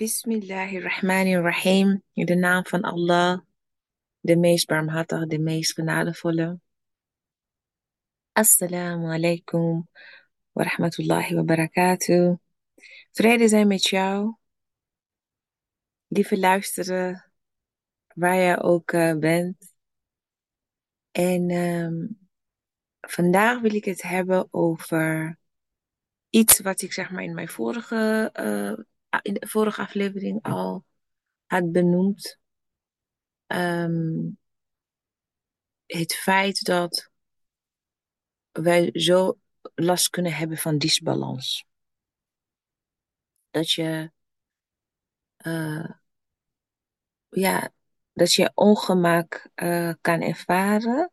Bismillahirrahmanirrahim. In de naam van Allah, de meest barmhartige, de meest genadevolle. Assalamu alaikum wa rahmatullahi wa barakatuh. Vrede zijn met jou. Lieve luisteren, waar jij ook uh, bent. En um, vandaag wil ik het hebben over iets wat ik zeg maar in mijn vorige, uh, in de vorige aflevering al had benoemd. Um, het feit dat wij zo last kunnen hebben van disbalans. Dat je, uh, ja, dat je ongemak uh, kan ervaren.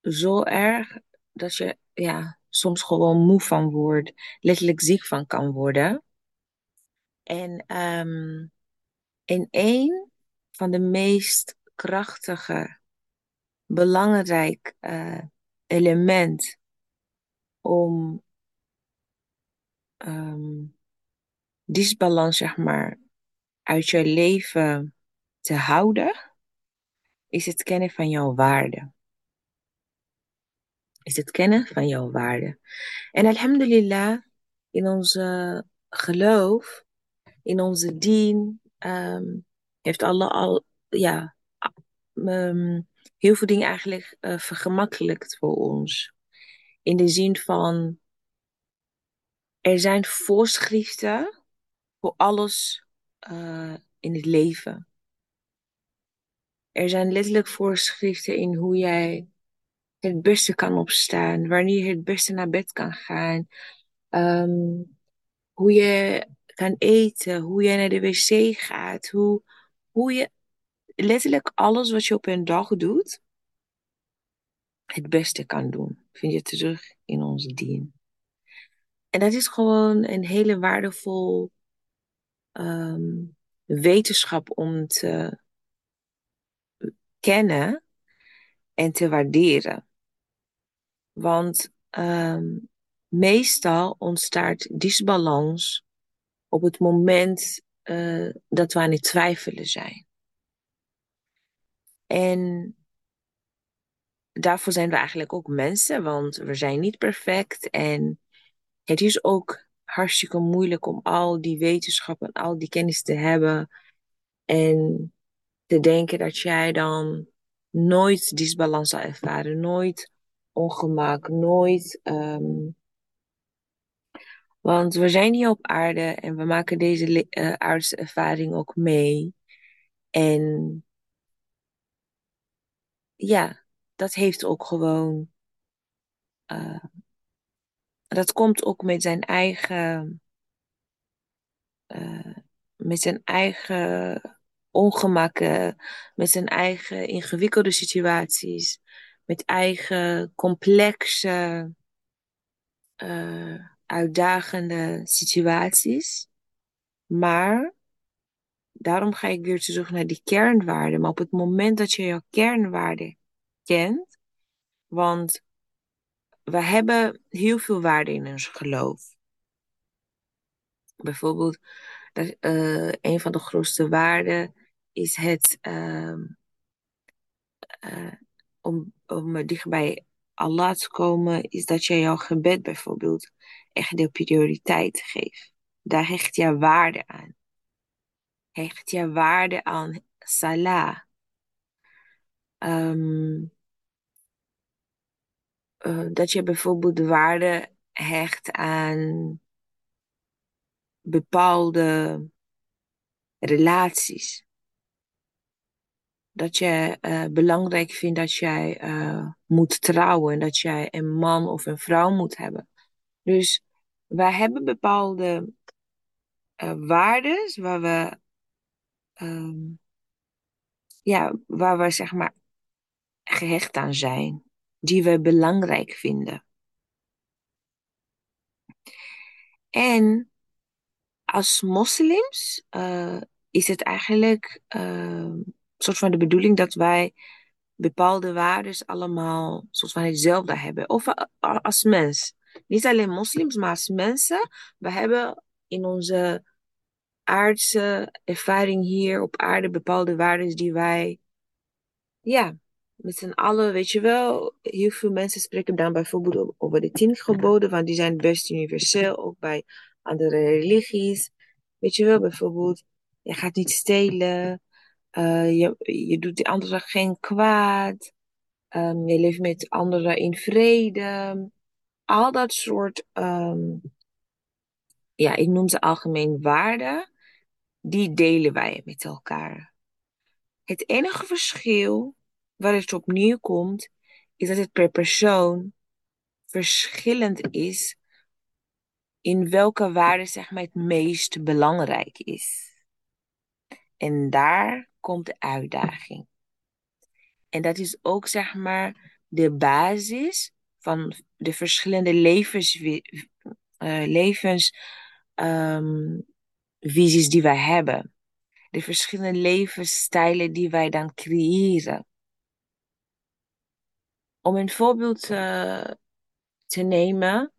Zo erg dat je, ja, soms gewoon moe van wordt, letterlijk ziek van kan worden. En um, in één van de meest krachtige, belangrijk uh, element om um, disbalans, zeg maar, uit je leven te houden, is het kennen van jouw waarde. Is het kennen van jouw waarde. En alhamdulillah, in onze geloof, in onze dien, um, heeft Allah al, ja, um, heel veel dingen eigenlijk uh, vergemakkelijkt voor ons. In de zin van, er zijn voorschriften voor alles uh, in het leven. Er zijn letterlijk voorschriften in hoe jij het beste kan opstaan, wanneer je het beste naar bed kan gaan, um, hoe je kan eten, hoe je naar de wc gaat, hoe, hoe je letterlijk alles wat je op een dag doet, het beste kan doen. Vind je terug in onze dien. En dat is gewoon een hele waardevol um, wetenschap om te kennen en te waarderen. Want um, meestal ontstaat disbalans op het moment uh, dat we aan het twijfelen zijn. En daarvoor zijn we eigenlijk ook mensen, want we zijn niet perfect. En het is ook hartstikke moeilijk om al die wetenschap en al die kennis te hebben. En te denken dat jij dan nooit disbalans zal ervaren, nooit ongemak, nooit. Um, want we zijn hier op aarde en we maken deze uh, aardse ervaring ook mee. En ja, dat heeft ook gewoon. Uh, dat komt ook met zijn eigen. Uh, met zijn eigen ongemakken, met zijn eigen ingewikkelde situaties, met eigen complexe, uh, uitdagende situaties. Maar daarom ga ik weer terug naar die kernwaarden. Maar op het moment dat je jouw kernwaarden kent, want we hebben heel veel waarden in ons geloof. Bijvoorbeeld, dat, uh, een van de grootste waarden is het uh, uh, om, om Allah te komen, is dat je jouw gebed bijvoorbeeld echt de prioriteit geeft. Daar hecht je waarde aan. Hecht je waarde aan salah. Um, uh, dat je bijvoorbeeld de waarde hecht aan bepaalde relaties. Dat je uh, belangrijk vindt dat jij uh, moet trouwen en dat jij een man of een vrouw moet hebben. Dus wij hebben bepaalde uh, waarden waar we, um, ja, waar we zeg maar gehecht aan zijn, die we belangrijk vinden. En als moslims uh, is het eigenlijk een soort van de bedoeling dat wij bepaalde waarden allemaal soort van hetzelfde hebben. Of als mens. Niet alleen moslims, maar als mensen. We hebben in onze aardse ervaring hier op aarde, bepaalde waarden die wij, ja, met z'n allen, weet je wel, heel veel mensen spreken dan bijvoorbeeld over de tien geboden, want die zijn best universeel, ook bij andere religies. Weet je wel, bijvoorbeeld, je gaat niet stelen, uh, je, je doet de anderen geen kwaad, um, je leeft met anderen in vrede. Al dat soort, um, ja, ik noem ze algemeen waarden, die delen wij met elkaar. Het enige verschil waar het op neerkomt, is dat het per persoon verschillend is in welke waarde zeg maar, het meest belangrijk is. En daar komt de uitdaging. En dat is ook zeg maar de basis van de verschillende levens, uh, levensvisies um, die wij hebben. De verschillende levensstijlen die wij dan creëren. Om een voorbeeld uh, te nemen,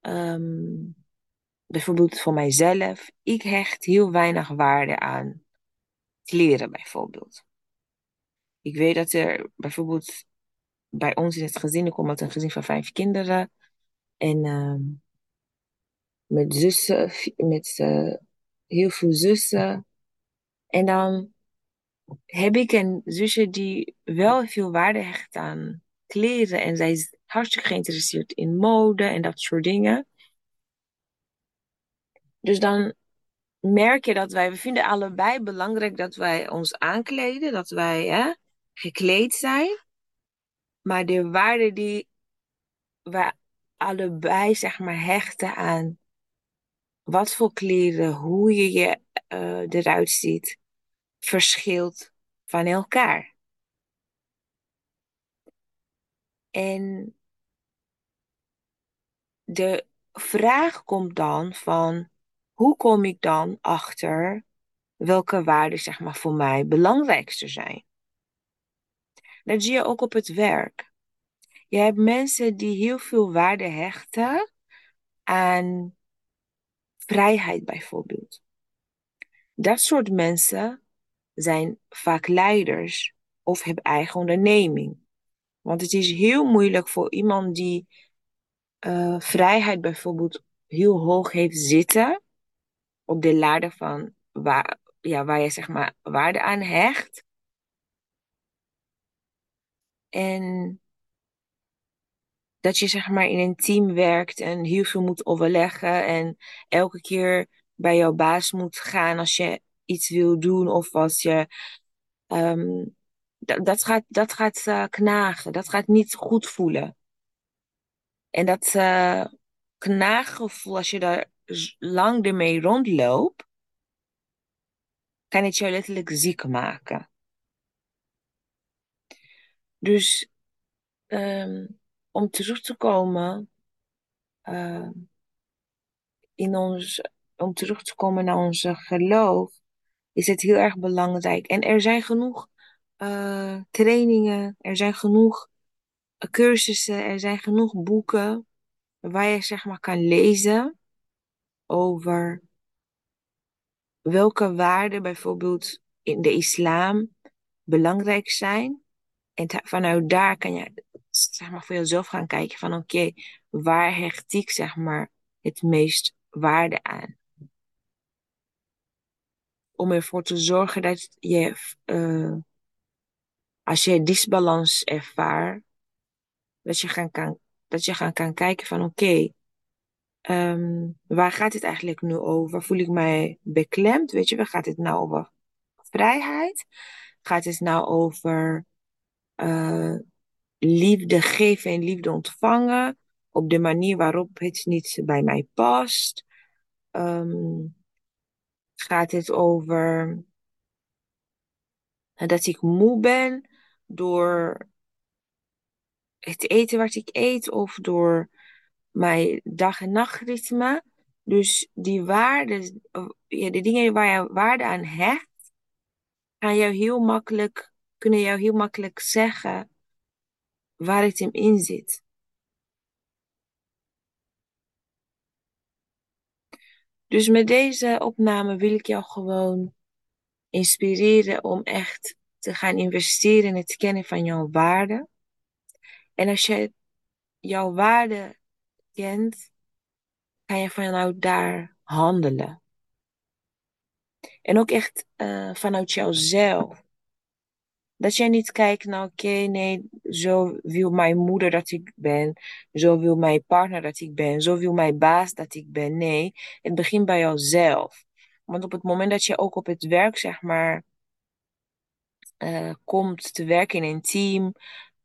um, bijvoorbeeld voor mijzelf, ik hecht heel weinig waarde aan kleren bijvoorbeeld. Ik weet dat er bijvoorbeeld bij ons in het gezin, ik kom uit een gezin van vijf kinderen. En uh, met zussen, met uh, heel veel zussen. En dan heb ik een zusje die wel veel waarde hecht aan kleren. En zij is hartstikke geïnteresseerd in mode en dat soort dingen. Dus dan merk je dat wij, we vinden allebei belangrijk dat wij ons aankleden, dat wij hè, gekleed zijn. Maar de waarde die we allebei, zeg maar, hechten aan wat voor kleren, hoe je je uh, eruit ziet, verschilt van elkaar. En de vraag komt dan van hoe kom ik dan achter welke waarden zeg maar voor mij belangrijkste zijn? Dat zie je ook op het werk. Je hebt mensen die heel veel waarde hechten aan vrijheid bijvoorbeeld. Dat soort mensen zijn vaak leiders of hebben eigen onderneming. Want het is heel moeilijk voor iemand die uh, vrijheid bijvoorbeeld heel hoog heeft zitten op de ladder van waar, ja, waar je zeg maar waarde aan hecht. En dat je zeg maar in een team werkt en heel veel moet overleggen en elke keer bij jouw baas moet gaan als je iets wil doen of als je um, dat gaat, dat gaat uh, knagen, dat gaat niet goed voelen. En dat uh, knaaggevoel, als je daar lang ermee rondloopt, kan het jou letterlijk ziek maken. Dus um, om terug te komen uh, in ons, om terug te komen naar onze geloof, is het heel erg belangrijk. En er zijn genoeg uh, trainingen, er zijn genoeg cursussen, er zijn genoeg boeken waar je zeg maar kan lezen over welke waarden bijvoorbeeld in de islam belangrijk zijn. En vanuit daar kan je zeg maar voor jezelf gaan kijken van oké, waar hecht ik zeg maar het meest waarde aan? Om ervoor te zorgen dat je, uh, als je disbalans ervaart, dat je gaan kan, dat je gaan kan kijken van oké, um, waar gaat het eigenlijk nu over? Voel ik mij beklemd? Weet je, waar gaat het nou over? Vrijheid? Gaat het nou over uh, liefde geven en liefde ontvangen op de manier waarop het niet bij mij past? Um, gaat het over dat ik moe ben door het eten wat ik eet of door mijn dag- en nachtritme. Dus die waarden, ja, de dingen waar je waarde aan hecht, gaan jou heel makkelijk, kunnen jou heel makkelijk zeggen waar het hem in zit. Dus met deze opname wil ik jou gewoon inspireren om echt te gaan investeren in het kennen van jouw waarde. En als je jouw waarde kent, kan je vanuit daar handelen. En ook echt uh, vanuit jouzelf. Dat jij niet kijkt naar, oké, nee, zo wil mijn moeder dat ik ben. Zo wil mijn partner dat ik ben. Zo wil mijn baas dat ik ben. Nee, het begint bij jouzelf. Want op het moment dat je ook op het werk, zeg maar, uh, komt te werken in een team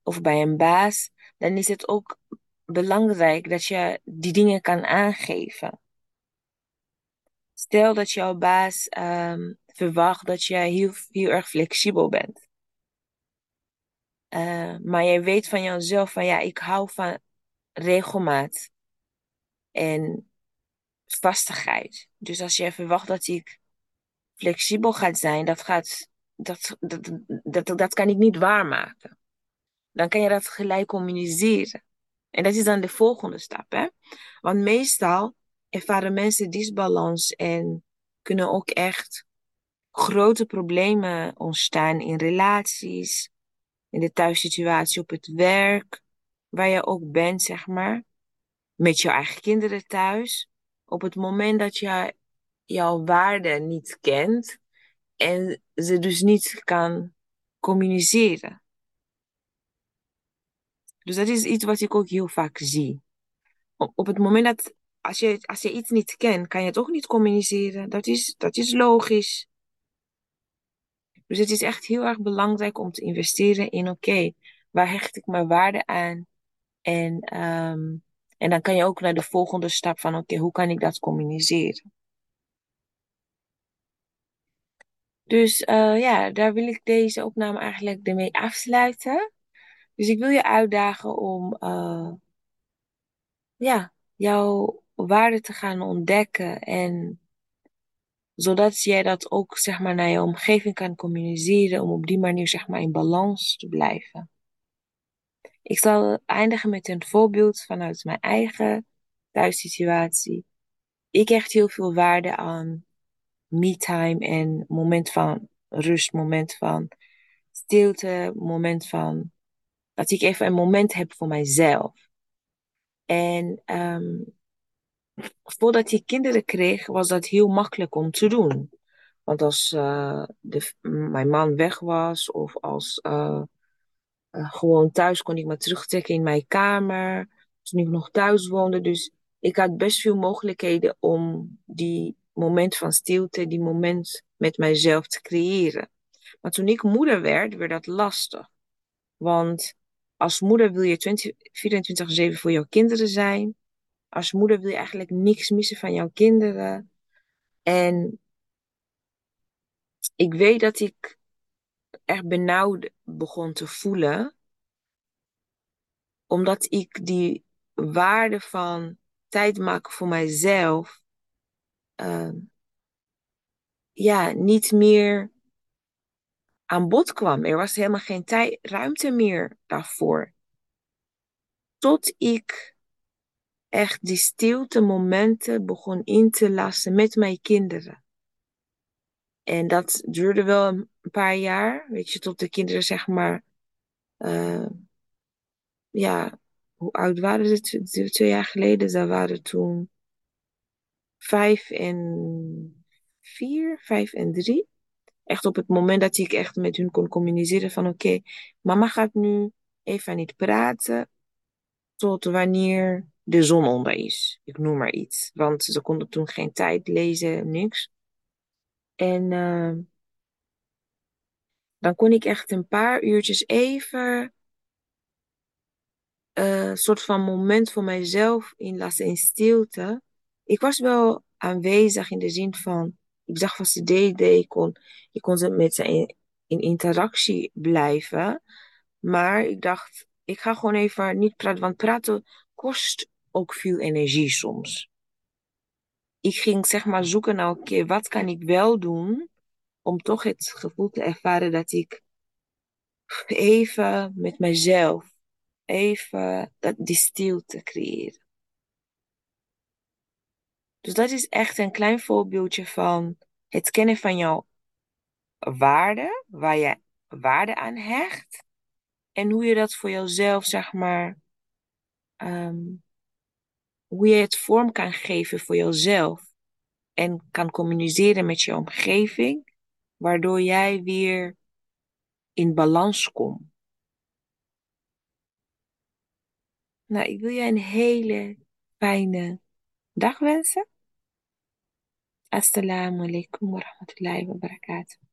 of bij een baas, dan is het ook belangrijk dat je die dingen kan aangeven. Stel dat jouw baas um, verwacht dat je heel, heel erg flexibel bent. Uh, maar jij weet van jezelf van ja, ik hou van regelmaat en vastigheid. Dus als je verwacht dat ik flexibel gaat zijn, dat, gaat, dat, dat, dat, dat kan ik niet waarmaken. Dan kan je dat gelijk communiceren. En dat is dan de volgende stap. Hè? Want meestal ervaren mensen disbalans en kunnen ook echt grote problemen ontstaan in relaties, in de thuissituatie op het werk, waar je ook bent, zeg maar, met je eigen kinderen thuis. Op het moment dat je jouw waarde niet kent en ze dus niet kan communiceren. Dus dat is iets wat ik ook heel vaak zie. Op, het moment dat, als je, als je iets niet kent, kan je het niet communiceren. Dat is, dat is logisch. Dus het is echt heel erg belangrijk om te investeren in, oké, waar hecht ik mijn waarde aan? En, um, en dan kan je ook naar de volgende stap van, oké, hoe kan ik dat communiceren? Dus uh, ja, daar wil ik deze opname eigenlijk ermee afsluiten. Dus ik wil je uitdagen om uh, ja, jouw waarde te gaan ontdekken. En zodat jij dat ook zeg maar, naar je omgeving kan communiceren. Om op die manier zeg maar, in balans te blijven. Ik zal eindigen met een voorbeeld vanuit mijn eigen thuissituatie. Ik hecht heel veel waarde aan me-time en moment van rust, moment van stilte, moment van dat ik even een moment heb voor mijzelf. En um, voordat ik kinderen kreeg, was dat heel makkelijk om te doen. Want als uh, de, mijn man weg was of als uh, gewoon thuis kon ik me terugtrekken in mijn kamer. Toen ik nog thuis woonde. Dus ik had best veel mogelijkheden om die moment van stilte, die moment met mijzelf te creëren. Maar toen ik moeder werd, werd dat lastig. Want als moeder wil je 24-7 voor jouw kinderen zijn. Als moeder wil je eigenlijk niks missen van jouw kinderen. En ik weet dat ik echt benauwd begon te voelen. Omdat ik die waarde van tijd maken voor mijzelf. Uh, ja, niet meer aan bod kwam. Er was helemaal geen tijd, ruimte meer daarvoor. Tot ik echt die stilte momenten begon in te lassen met mijn kinderen. En dat duurde wel een paar jaar, weet je, tot de kinderen zeg maar, uh, ja, hoe oud waren ze? Twee jaar geleden, ze waren toen vijf en vier, vijf en drie echt op het moment dat ik echt met hun kon communiceren van oké, mama gaat nu even niet praten tot wanneer de zon onder is. Ik noem maar iets. Want ze konden toen geen tijd lezen, niks. En uh, dan kon ik echt een paar uurtjes even een uh, soort van moment voor mijzelf inlassen in stilte. Ik was wel aanwezig in de zin van ik zag wat ze deden. Ik kon, ik kon met ze in, in interactie blijven. Maar ik dacht, ik ga gewoon even niet praten, want praten kost ook veel energie soms. Ik ging zeg maar zoeken naar, oké, wat kan ik wel doen om toch het gevoel te ervaren dat ik even met mezelf, even dat, die stilte creëer. Dus dat is echt een klein voorbeeldje van het kennen van jouw waarde, waar je waarde aan hecht. En hoe je dat voor jezelf, zeg maar, ehm, hoe je het vorm kan geven voor jezelf. En kan communiceren met je omgeving, waardoor jij weer in balans komt. Nou, ik wil je een hele fijne dag wensen. Assalamu alaikum wa rahmatullahi wa barakatuh.